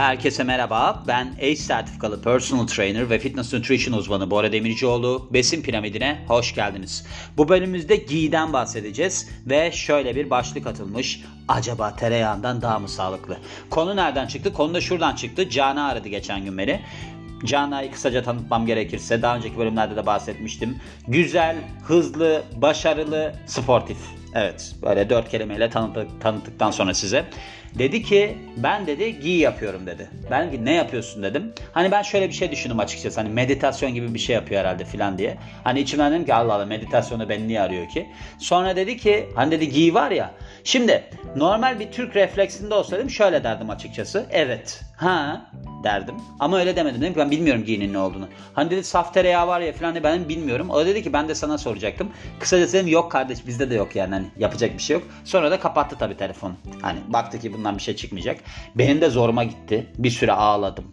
Herkese merhaba. Ben ACE sertifikalı personal trainer ve fitness nutrition uzmanı Bora Demircioğlu. Besin piramidine hoş geldiniz. Bu bölümümüzde GI'den bahsedeceğiz ve şöyle bir başlık atılmış. Acaba tereyağından daha mı sağlıklı? Konu nereden çıktı? Konu da şuradan çıktı. Can'a aradı geçen gün beni. Cana'yı kısaca tanıtmam gerekirse daha önceki bölümlerde de bahsetmiştim. Güzel, hızlı, başarılı, sportif. Evet böyle dört kelimeyle tanıttık, tanıttıktan sonra size. Dedi ki ben dedi giy yapıyorum dedi. Ben ne yapıyorsun dedim. Hani ben şöyle bir şey düşündüm açıkçası. Hani meditasyon gibi bir şey yapıyor herhalde filan diye. Hani içimden dedim ki Allah Allah meditasyonu beni niye arıyor ki? Sonra dedi ki hani dedi giy var ya. Şimdi normal bir Türk refleksinde olsaydım şöyle derdim açıkçası. Evet. Ha derdim. Ama öyle demedim. Dedim ki ben bilmiyorum giyinin ne olduğunu. Hani dedi saf tereyağı var ya falan diye ben bilmiyorum. O dedi ki ben de sana soracaktım. Kısacası dedim yok kardeş bizde de yok yani. Hani yapacak bir şey yok. Sonra da kapattı tabii telefonu. Hani baktı ki bundan bir şey çıkmayacak. Benim de zoruma gitti. Bir süre ağladım.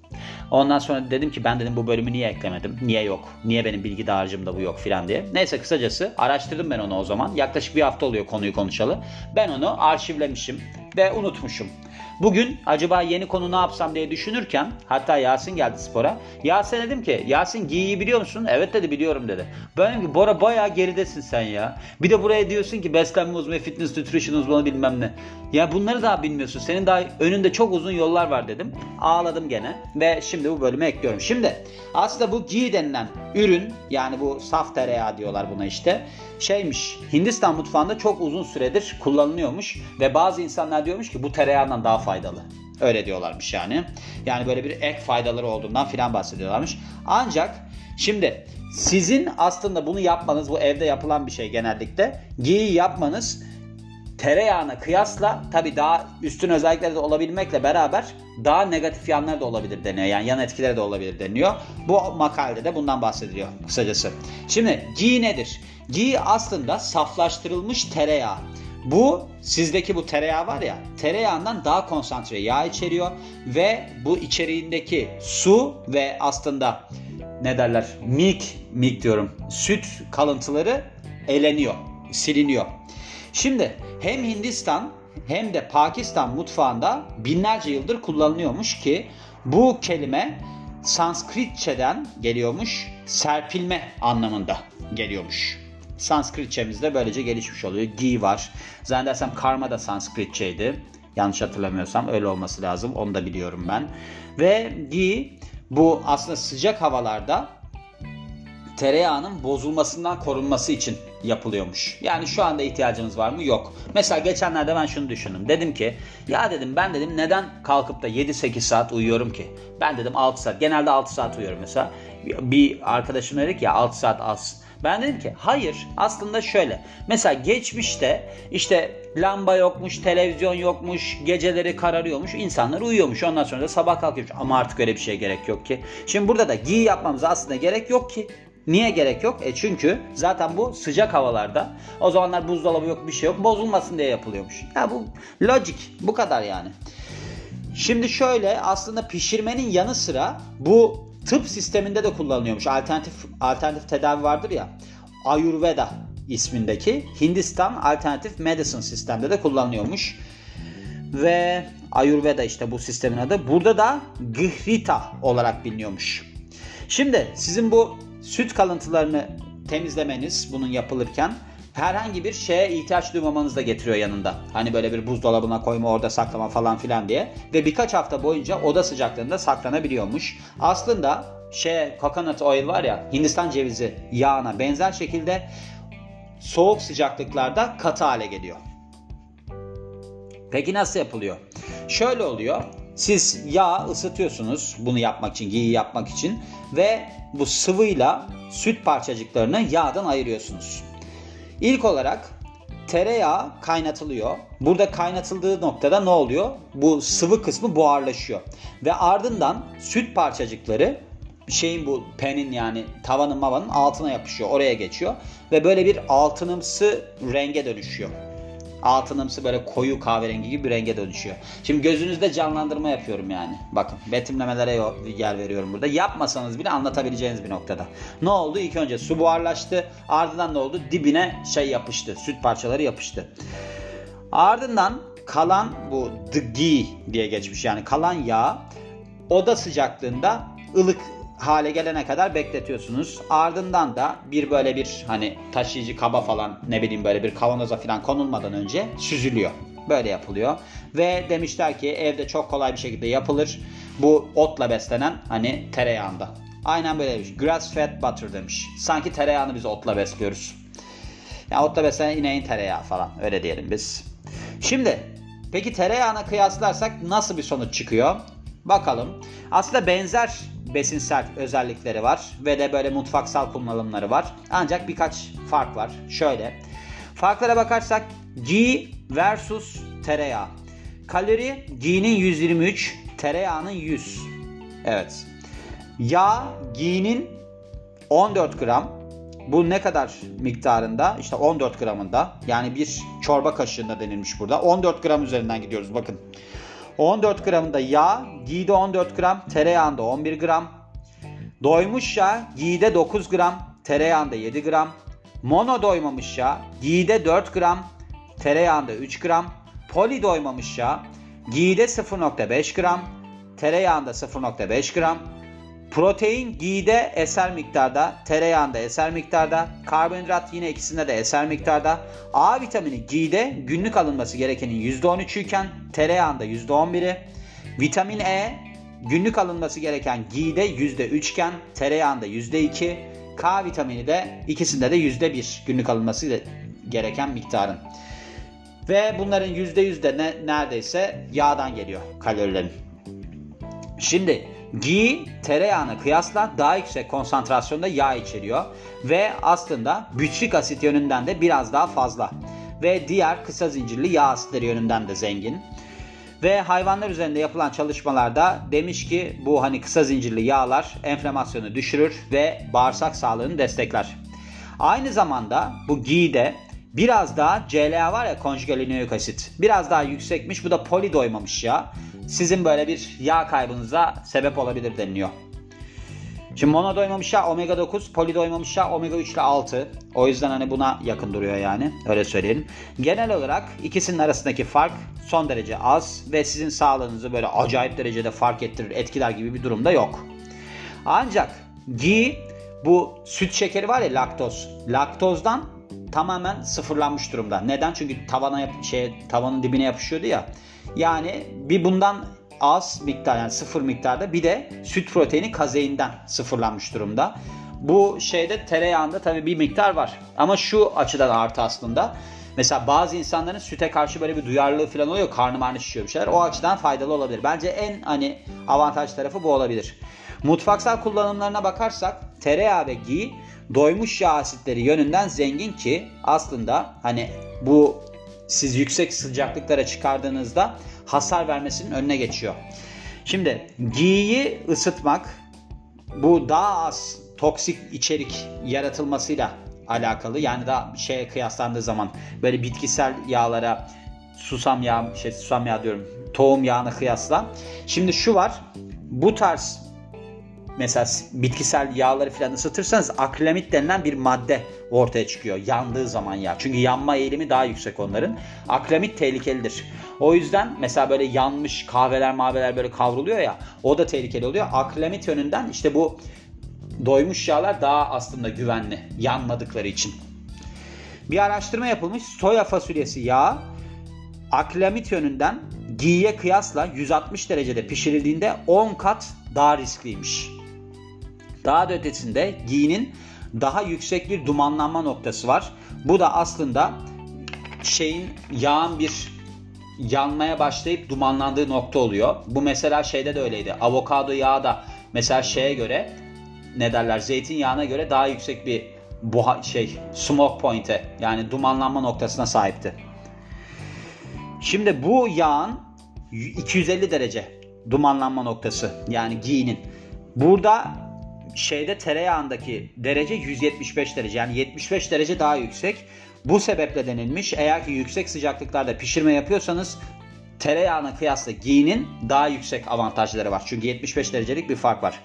Ondan sonra dedim ki ben dedim bu bölümü niye eklemedim? Niye yok? Niye benim bilgi dağarcığımda bu yok filan diye. Neyse kısacası araştırdım ben onu o zaman. Yaklaşık bir hafta oluyor konuyu konuşalı. Ben onu arşivlemişim ve unutmuşum. Bugün acaba yeni konu ne yapsam diye düşünürken hatta Yasin geldi spora. Yasin dedim ki Yasin giyiyi biliyor musun? Evet dedi biliyorum dedi. Ben dedim ki Bora bayağı geridesin sen ya. Bir de buraya diyorsun ki beslenme uzmanı, fitness nutrition uzmanı bilmem ne. Ya bunları daha bilmiyorsun. Senin daha önünde çok uzun yollar var dedim. Ağladım gene ve şimdi bu bölümü ekliyorum. Şimdi aslında bu ghee denilen ürün yani bu saf tereyağı diyorlar buna işte şeymiş Hindistan mutfağında çok uzun süredir kullanılıyormuş ve bazı insanlar diyormuş ki bu tereyağından daha faydalı. Öyle diyorlarmış yani. Yani böyle bir ek faydaları olduğundan filan bahsediyorlarmış. Ancak şimdi sizin aslında bunu yapmanız bu evde yapılan bir şey genellikle. Giyi yapmanız tereyağına kıyasla tabi daha üstün özellikleri de olabilmekle beraber daha negatif yanları da olabilir deniyor. Yani yan etkileri de olabilir deniyor. Bu makalede de bundan bahsediliyor kısacası. Şimdi ghee nedir? Ghee aslında saflaştırılmış tereyağı. Bu sizdeki bu tereyağı var ya tereyağından daha konsantre yağ içeriyor ve bu içeriğindeki su ve aslında ne derler milk, milk diyorum süt kalıntıları eleniyor, siliniyor. Şimdi hem Hindistan hem de Pakistan mutfağında binlerce yıldır kullanılıyormuş ki bu kelime Sanskritçeden geliyormuş, serpilme anlamında geliyormuş. Sanskritçemizde böylece gelişmiş oluyor. Gi var. Zannedersem karma da Sanskritçeydi. Yanlış hatırlamıyorsam öyle olması lazım. Onu da biliyorum ben. Ve gi bu aslında sıcak havalarda tereyağının bozulmasından korunması için yapılıyormuş. Yani şu anda ihtiyacınız var mı? Yok. Mesela geçenlerde ben şunu düşündüm. Dedim ki ya dedim ben dedim neden kalkıp da 7-8 saat uyuyorum ki? Ben dedim 6 saat. Genelde 6 saat uyuyorum mesela. Bir arkadaşım dedi ki ya 6 saat az. Ben dedim ki hayır aslında şöyle. Mesela geçmişte işte lamba yokmuş, televizyon yokmuş, geceleri kararıyormuş, insanlar uyuyormuş. Ondan sonra da sabah kalkıyormuş. Ama artık öyle bir şeye gerek yok ki. Şimdi burada da giy yapmamıza aslında gerek yok ki. Niye gerek yok? E çünkü zaten bu sıcak havalarda o zamanlar buzdolabı yok bir şey yok bozulmasın diye yapılıyormuş. Ya bu logik bu kadar yani. Şimdi şöyle aslında pişirmenin yanı sıra bu tıp sisteminde de kullanılıyormuş. Alternatif alternatif tedavi vardır ya. Ayurveda ismindeki Hindistan Alternatif Medicine sistemde de kullanılıyormuş. Ve Ayurveda işte bu sistemin adı. Burada da Gritta olarak biliniyormuş. Şimdi sizin bu süt kalıntılarını temizlemeniz bunun yapılırken herhangi bir şeye ihtiyaç duymamanız da getiriyor yanında. Hani böyle bir buzdolabına koyma orada saklama falan filan diye. Ve birkaç hafta boyunca oda sıcaklığında saklanabiliyormuş. Aslında şey coconut oil var ya Hindistan cevizi yağına benzer şekilde soğuk sıcaklıklarda katı hale geliyor. Peki nasıl yapılıyor? Şöyle oluyor. Siz yağ ısıtıyorsunuz bunu yapmak için, giyi yapmak için ve bu sıvıyla süt parçacıklarını yağdan ayırıyorsunuz. İlk olarak tereyağı kaynatılıyor. Burada kaynatıldığı noktada ne oluyor? Bu sıvı kısmı buharlaşıyor. Ve ardından süt parçacıkları şeyin bu penin yani tavanın mavanın altına yapışıyor. Oraya geçiyor. Ve böyle bir altınımsı renge dönüşüyor altınımsı böyle koyu kahverengi gibi bir renge dönüşüyor. Şimdi gözünüzde canlandırma yapıyorum yani. Bakın betimlemelere yer veriyorum burada. Yapmasanız bile anlatabileceğiniz bir noktada. Ne oldu? İlk önce su buharlaştı. Ardından ne oldu? Dibine şey yapıştı. Süt parçaları yapıştı. Ardından kalan bu ghee diye geçmiş yani kalan yağ oda sıcaklığında ılık hale gelene kadar bekletiyorsunuz. Ardından da bir böyle bir hani taşıyıcı kaba falan ne bileyim böyle bir kavanoza falan konulmadan önce süzülüyor. Böyle yapılıyor. Ve demişler ki evde çok kolay bir şekilde yapılır. Bu otla beslenen hani tereyağında. Aynen böyle demiş. Grass fed butter demiş. Sanki tereyağını biz otla besliyoruz. Yani otla beslenen ineğin tereyağı falan. Öyle diyelim biz. Şimdi peki tereyağına kıyaslarsak nasıl bir sonuç çıkıyor? Bakalım. Aslında benzer besinsel özellikleri var ve de böyle mutfaksal kullanımları var. Ancak birkaç fark var. Şöyle. Farklara bakarsak ghee versus tereyağı. Kalori ghee'nin 123, tereyağının 100. Evet. Yağ ghee'nin 14 gram. Bu ne kadar miktarında? İşte 14 gramında. Yani bir çorba kaşığında denilmiş burada. 14 gram üzerinden gidiyoruz bakın. 14 gramında yağ, ghee 14 gram, tereyağında 11 gram. Doymuş yağ, ghee 9 gram, tereyağında 7 gram. Mono doymamış yağ, ghee 4 gram, tereyağında 3 gram. Poli doymamış yağ, ghee 0.5 gram, tereyağında 0.5 gram. Protein ghee eser miktarda, tereyağında eser miktarda, karbonhidrat yine ikisinde de eser miktarda. A vitamini ghee günlük alınması gerekenin %13'ü iken tereyağında %11'i. Vitamin E günlük alınması gereken ghee %3 iken tereyağında %2. K vitamini de ikisinde de %1 günlük alınması gereken miktarın. Ve bunların %100 de ne, neredeyse yağdan geliyor kalorilerin. Şimdi Ghee tereyağına kıyasla daha yüksek konsantrasyonda yağ içeriyor ve aslında bütçük asit yönünden de biraz daha fazla ve diğer kısa zincirli yağ asitleri yönünden de zengin. Ve hayvanlar üzerinde yapılan çalışmalarda demiş ki bu hani kısa zincirli yağlar enflamasyonu düşürür ve bağırsak sağlığını destekler. Aynı zamanda bu ghi'de biraz daha CLA var ya konjugal asit biraz daha yüksekmiş bu da poli doymamış yağ sizin böyle bir yağ kaybınıza sebep olabilir deniliyor. Şimdi mono doymamış yağ omega 9, poli doymamış yağ omega 3 ile 6. O yüzden hani buna yakın duruyor yani. Öyle söyleyelim. Genel olarak ikisinin arasındaki fark son derece az ve sizin sağlığınızı böyle acayip derecede fark ettirir, etkiler gibi bir durumda yok. Ancak ghee bu süt şekeri var ya laktoz. Laktozdan tamamen sıfırlanmış durumda. Neden? Çünkü tavana yap şey tavanın dibine yapışıyordu ya. Yani bir bundan az miktar yani sıfır miktarda bir de süt proteini kazeinden sıfırlanmış durumda. Bu şeyde tereyağında tabii bir miktar var. Ama şu açıdan artı aslında. Mesela bazı insanların süte karşı böyle bir duyarlılığı falan oluyor. Karnı marnı şişiyor bir şeyler. O açıdan faydalı olabilir. Bence en hani avantaj tarafı bu olabilir. Mutfaksal kullanımlarına bakarsak tereyağı ve ghee doymuş yağ asitleri yönünden zengin ki aslında hani bu siz yüksek sıcaklıklara çıkardığınızda hasar vermesinin önüne geçiyor. Şimdi ghee'yi ısıtmak bu daha az toksik içerik yaratılmasıyla alakalı. Yani daha şeye kıyaslandığı zaman böyle bitkisel yağlara susam yağı, şey susam yağı diyorum, tohum yağına kıyasla. Şimdi şu var. Bu tarz mesela bitkisel yağları falan ısıtırsanız akrilamit denilen bir madde ortaya çıkıyor yandığı zaman yağ. Çünkü yanma eğilimi daha yüksek onların. Akrilamit tehlikelidir. O yüzden mesela böyle yanmış kahveler maveler böyle kavruluyor ya o da tehlikeli oluyor. Akrilamit yönünden işte bu doymuş yağlar daha aslında güvenli yanmadıkları için. Bir araştırma yapılmış soya fasulyesi yağı akrilamit yönünden giye kıyasla 160 derecede pişirildiğinde 10 kat daha riskliymiş. Daha da ötesinde giyinin daha yüksek bir dumanlanma noktası var. Bu da aslında şeyin yağın bir yanmaya başlayıp dumanlandığı nokta oluyor. Bu mesela şeyde de öyleydi. Avokado yağı da mesela şeye göre ne derler zeytinyağına göre daha yüksek bir buha, şey smoke point'e yani dumanlanma noktasına sahipti. Şimdi bu yağın 250 derece dumanlanma noktası yani giyinin. Burada şeyde tereyağındaki derece 175 derece yani 75 derece daha yüksek. Bu sebeple denilmiş eğer ki yüksek sıcaklıklarda pişirme yapıyorsanız tereyağına kıyasla giyinin daha yüksek avantajları var. Çünkü 75 derecelik bir fark var.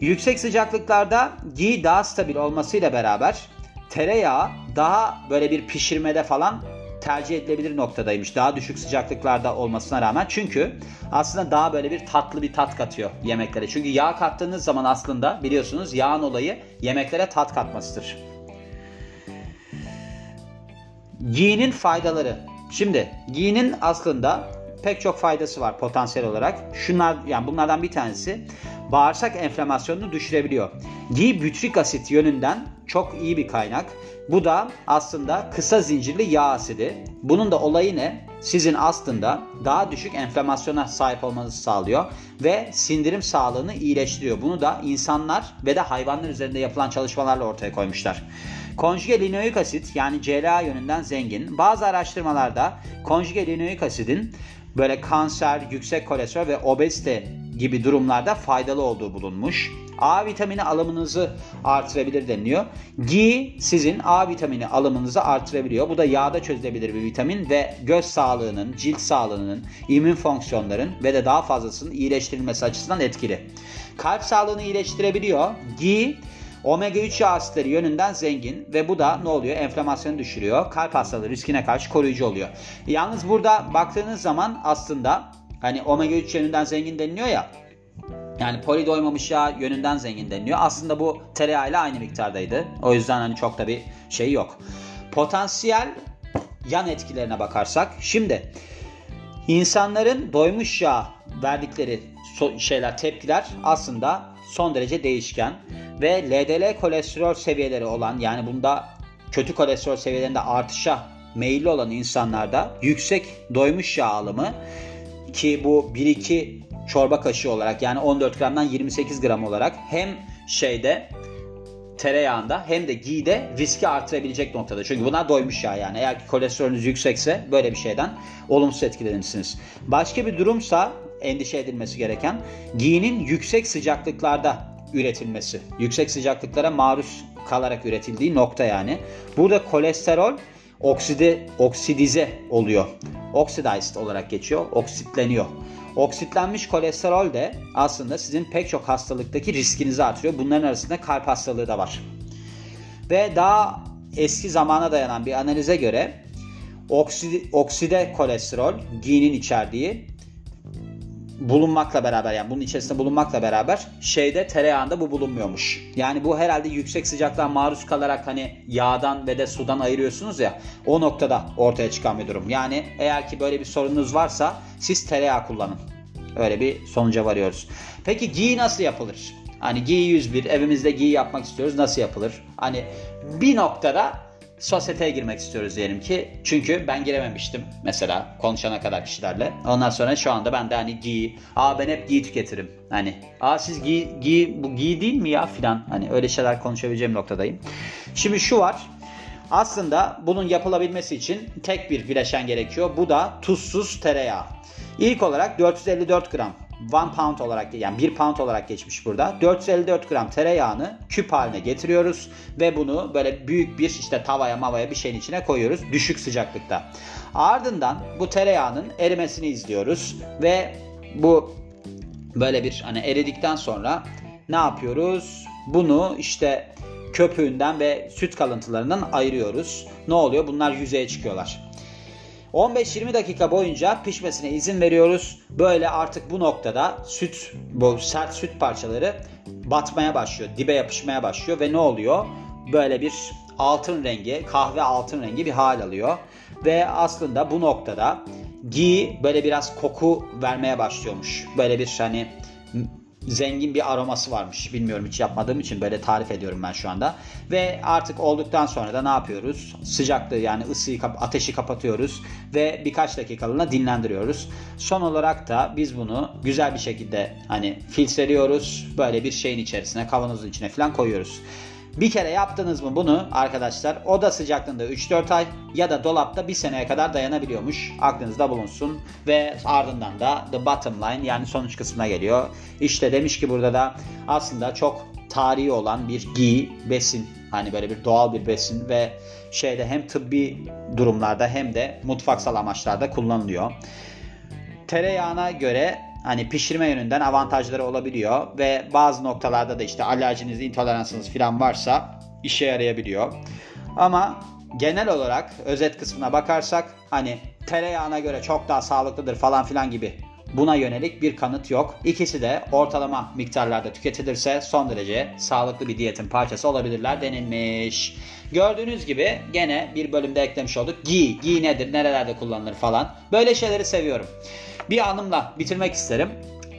Yüksek sıcaklıklarda giy daha stabil olmasıyla beraber tereyağı daha böyle bir pişirmede falan tercih edilebilir noktadaymış. Daha düşük sıcaklıklarda olmasına rağmen. Çünkü aslında daha böyle bir tatlı bir tat katıyor yemeklere. Çünkü yağ kattığınız zaman aslında biliyorsunuz yağın olayı yemeklere tat katmasıdır. Giyin faydaları. Şimdi giyinin aslında pek çok faydası var potansiyel olarak. Şunlar yani bunlardan bir tanesi bağırsak enflamasyonunu düşürebiliyor. Ghee bütrik asit yönünden çok iyi bir kaynak. Bu da aslında kısa zincirli yağ asidi. Bunun da olayı ne? Sizin aslında daha düşük enflamasyona sahip olmanızı sağlıyor ve sindirim sağlığını iyileştiriyor. Bunu da insanlar ve de hayvanlar üzerinde yapılan çalışmalarla ortaya koymuşlar. Konjüge linoik asit yani CLA yönünden zengin. Bazı araştırmalarda konjüge linoik asidin böyle kanser, yüksek kolesterol ve obezite gibi durumlarda faydalı olduğu bulunmuş. A vitamini alımınızı artırabilir deniliyor. G sizin A vitamini alımınızı artırabiliyor. Bu da yağda çözülebilir bir vitamin ve göz sağlığının, cilt sağlığının, immün fonksiyonların ve de daha fazlasının iyileştirilmesi açısından etkili. Kalp sağlığını iyileştirebiliyor. G Omega 3 yağ asitleri yönünden zengin ve bu da ne oluyor? Enflamasyonu düşürüyor. Kalp hastalığı riskine karşı koruyucu oluyor. Yalnız burada baktığınız zaman aslında hani omega 3 yönünden zengin deniliyor ya. Yani poli doymamış yağ yönünden zengin deniliyor. Aslında bu tereyağı ile aynı miktardaydı. O yüzden hani çok da bir şey yok. Potansiyel yan etkilerine bakarsak. Şimdi insanların doymuş yağ verdikleri şeyler, tepkiler aslında son derece değişken ve LDL kolesterol seviyeleri olan yani bunda kötü kolesterol seviyelerinde artışa meyilli olan insanlarda yüksek doymuş yağ alımı ki bu 1-2 çorba kaşığı olarak yani 14 gramdan 28 gram olarak hem şeyde tereyağında hem de gide riski artırabilecek noktada. Çünkü bunlar doymuş yağ yani. Eğer ki kolesterolünüz yüksekse böyle bir şeyden olumsuz etkilenirsiniz. Başka bir durumsa endişe edilmesi gereken giyinin yüksek sıcaklıklarda üretilmesi. Yüksek sıcaklıklara maruz kalarak üretildiği nokta yani. Burada kolesterol okside, oksidize oluyor. Oxidized olarak geçiyor. Oksitleniyor. Oksitlenmiş kolesterol de aslında sizin pek çok hastalıktaki riskinizi artırıyor. Bunların arasında kalp hastalığı da var. Ve daha eski zamana dayanan bir analize göre okside, okside kolesterol, ginin içerdiği bulunmakla beraber yani bunun içerisinde bulunmakla beraber şeyde tereyağında bu bulunmuyormuş. Yani bu herhalde yüksek sıcaklığa maruz kalarak hani yağdan ve de sudan ayırıyorsunuz ya o noktada ortaya çıkan bir durum. Yani eğer ki böyle bir sorununuz varsa siz tereyağı kullanın. Öyle bir sonuca varıyoruz. Peki giy nasıl yapılır? Hani giy 101 evimizde giy yapmak istiyoruz nasıl yapılır? Hani bir noktada sosyeteye girmek istiyoruz diyelim ki. Çünkü ben girememiştim mesela konuşana kadar kişilerle. Ondan sonra şu anda ben de hani giy, aa ben hep giy tüketirim. Hani aa siz giy, giy bu giy değil mi ya filan. Hani öyle şeyler konuşabileceğim noktadayım. Şimdi şu var. Aslında bunun yapılabilmesi için tek bir bileşen gerekiyor. Bu da tuzsuz tereyağı. İlk olarak 454 gram 1 pound olarak yani 1 pound olarak geçmiş burada. 454 gram tereyağını küp haline getiriyoruz ve bunu böyle büyük bir işte tavaya mavaya bir şeyin içine koyuyoruz düşük sıcaklıkta. Ardından bu tereyağının erimesini izliyoruz ve bu böyle bir hani eridikten sonra ne yapıyoruz? Bunu işte köpüğünden ve süt kalıntılarından ayırıyoruz. Ne oluyor? Bunlar yüzeye çıkıyorlar. 15-20 dakika boyunca pişmesine izin veriyoruz. Böyle artık bu noktada süt, bu sert süt parçaları batmaya başlıyor. Dibe yapışmaya başlıyor ve ne oluyor? Böyle bir altın rengi, kahve altın rengi bir hal alıyor. Ve aslında bu noktada gi böyle biraz koku vermeye başlıyormuş. Böyle bir hani zengin bir aroması varmış. Bilmiyorum hiç yapmadığım için böyle tarif ediyorum ben şu anda. Ve artık olduktan sonra da ne yapıyoruz? Sıcaklığı yani ısıyı ateşi kapatıyoruz ve birkaç dakikalığına dinlendiriyoruz. Son olarak da biz bunu güzel bir şekilde hani filtreliyoruz. Böyle bir şeyin içerisine, kavanozun içine falan koyuyoruz. Bir kere yaptınız mı bunu arkadaşlar oda sıcaklığında 3-4 ay ya da dolapta bir seneye kadar dayanabiliyormuş. Aklınızda bulunsun ve ardından da the bottom line yani sonuç kısmına geliyor. İşte demiş ki burada da aslında çok tarihi olan bir giy, besin hani böyle bir doğal bir besin ve şeyde hem tıbbi durumlarda hem de mutfaksal amaçlarda kullanılıyor. Tereyağına göre hani pişirme yönünden avantajları olabiliyor ve bazı noktalarda da işte alerjiniz, intoleransınız falan varsa işe yarayabiliyor. Ama genel olarak özet kısmına bakarsak hani tereyağına göre çok daha sağlıklıdır falan filan gibi buna yönelik bir kanıt yok. İkisi de ortalama miktarlarda tüketilirse son derece sağlıklı bir diyetin parçası olabilirler denilmiş. Gördüğünüz gibi gene bir bölümde eklemiş olduk. Gi, gi nedir, nerelerde kullanılır falan. Böyle şeyleri seviyorum. Bir anımla bitirmek isterim.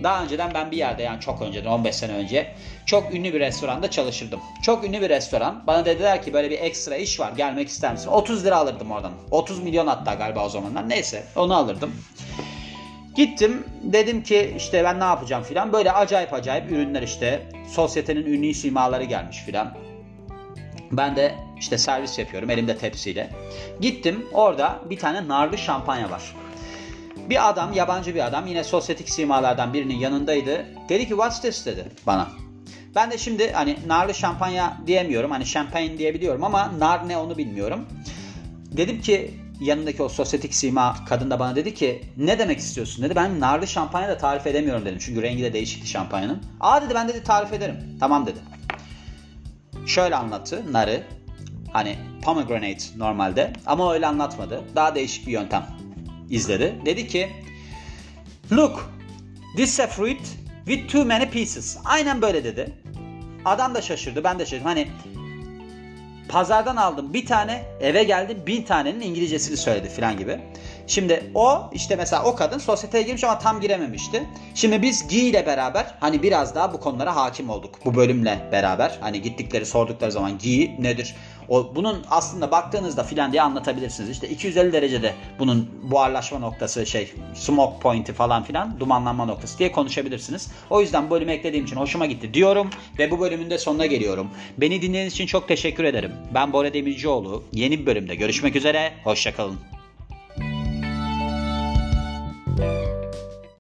Daha önceden ben bir yerde yani çok önceden 15 sene önce çok ünlü bir restoranda çalışırdım. Çok ünlü bir restoran. Bana dediler ki böyle bir ekstra iş var gelmek ister misin? 30 lira alırdım oradan. 30 milyon hatta galiba o zamanlar. Neyse onu alırdım. Gittim dedim ki işte ben ne yapacağım filan. Böyle acayip acayip ürünler işte. Sosyetenin ünlü simaları gelmiş filan. Ben de işte servis yapıyorum elimde tepsiyle. Gittim orada bir tane narlı şampanya var. Bir adam yabancı bir adam yine sosyetik simalardan birinin yanındaydı. Dedi ki what's this dedi bana. Ben de şimdi hani narlı şampanya diyemiyorum. Hani champagne diyebiliyorum ama nar ne onu bilmiyorum. Dedim ki yanındaki o sosyetik sima kadın da bana dedi ki ne demek istiyorsun dedi. Ben narlı şampanya da tarif edemiyorum dedim. Çünkü rengi de değişikti şampanyanın. Aa dedi ben dedi tarif ederim. Tamam dedi. Şöyle anlattı narı. Hani pomegranate normalde ama öyle anlatmadı. Daha değişik bir yöntem izledi. Dedi ki Look this is a fruit with too many pieces. Aynen böyle dedi. Adam da şaşırdı ben de şaşırdım. Hani pazardan aldım bir tane eve geldim bin tanenin İngilizcesini söyledi filan gibi. Şimdi o işte mesela o kadın sosyeteye girmiş ama tam girememişti. Şimdi biz Gi ile beraber hani biraz daha bu konulara hakim olduk. Bu bölümle beraber hani gittikleri sordukları zaman Gi nedir? O, bunun aslında baktığınızda filan diye anlatabilirsiniz. İşte 250 derecede bunun buharlaşma noktası şey smoke point'i falan filan dumanlanma noktası diye konuşabilirsiniz. O yüzden bölümü eklediğim için hoşuma gitti diyorum ve bu bölümün de sonuna geliyorum. Beni dinlediğiniz için çok teşekkür ederim. Ben Bora Demircioğlu. Yeni bir bölümde görüşmek üzere. Hoşçakalın.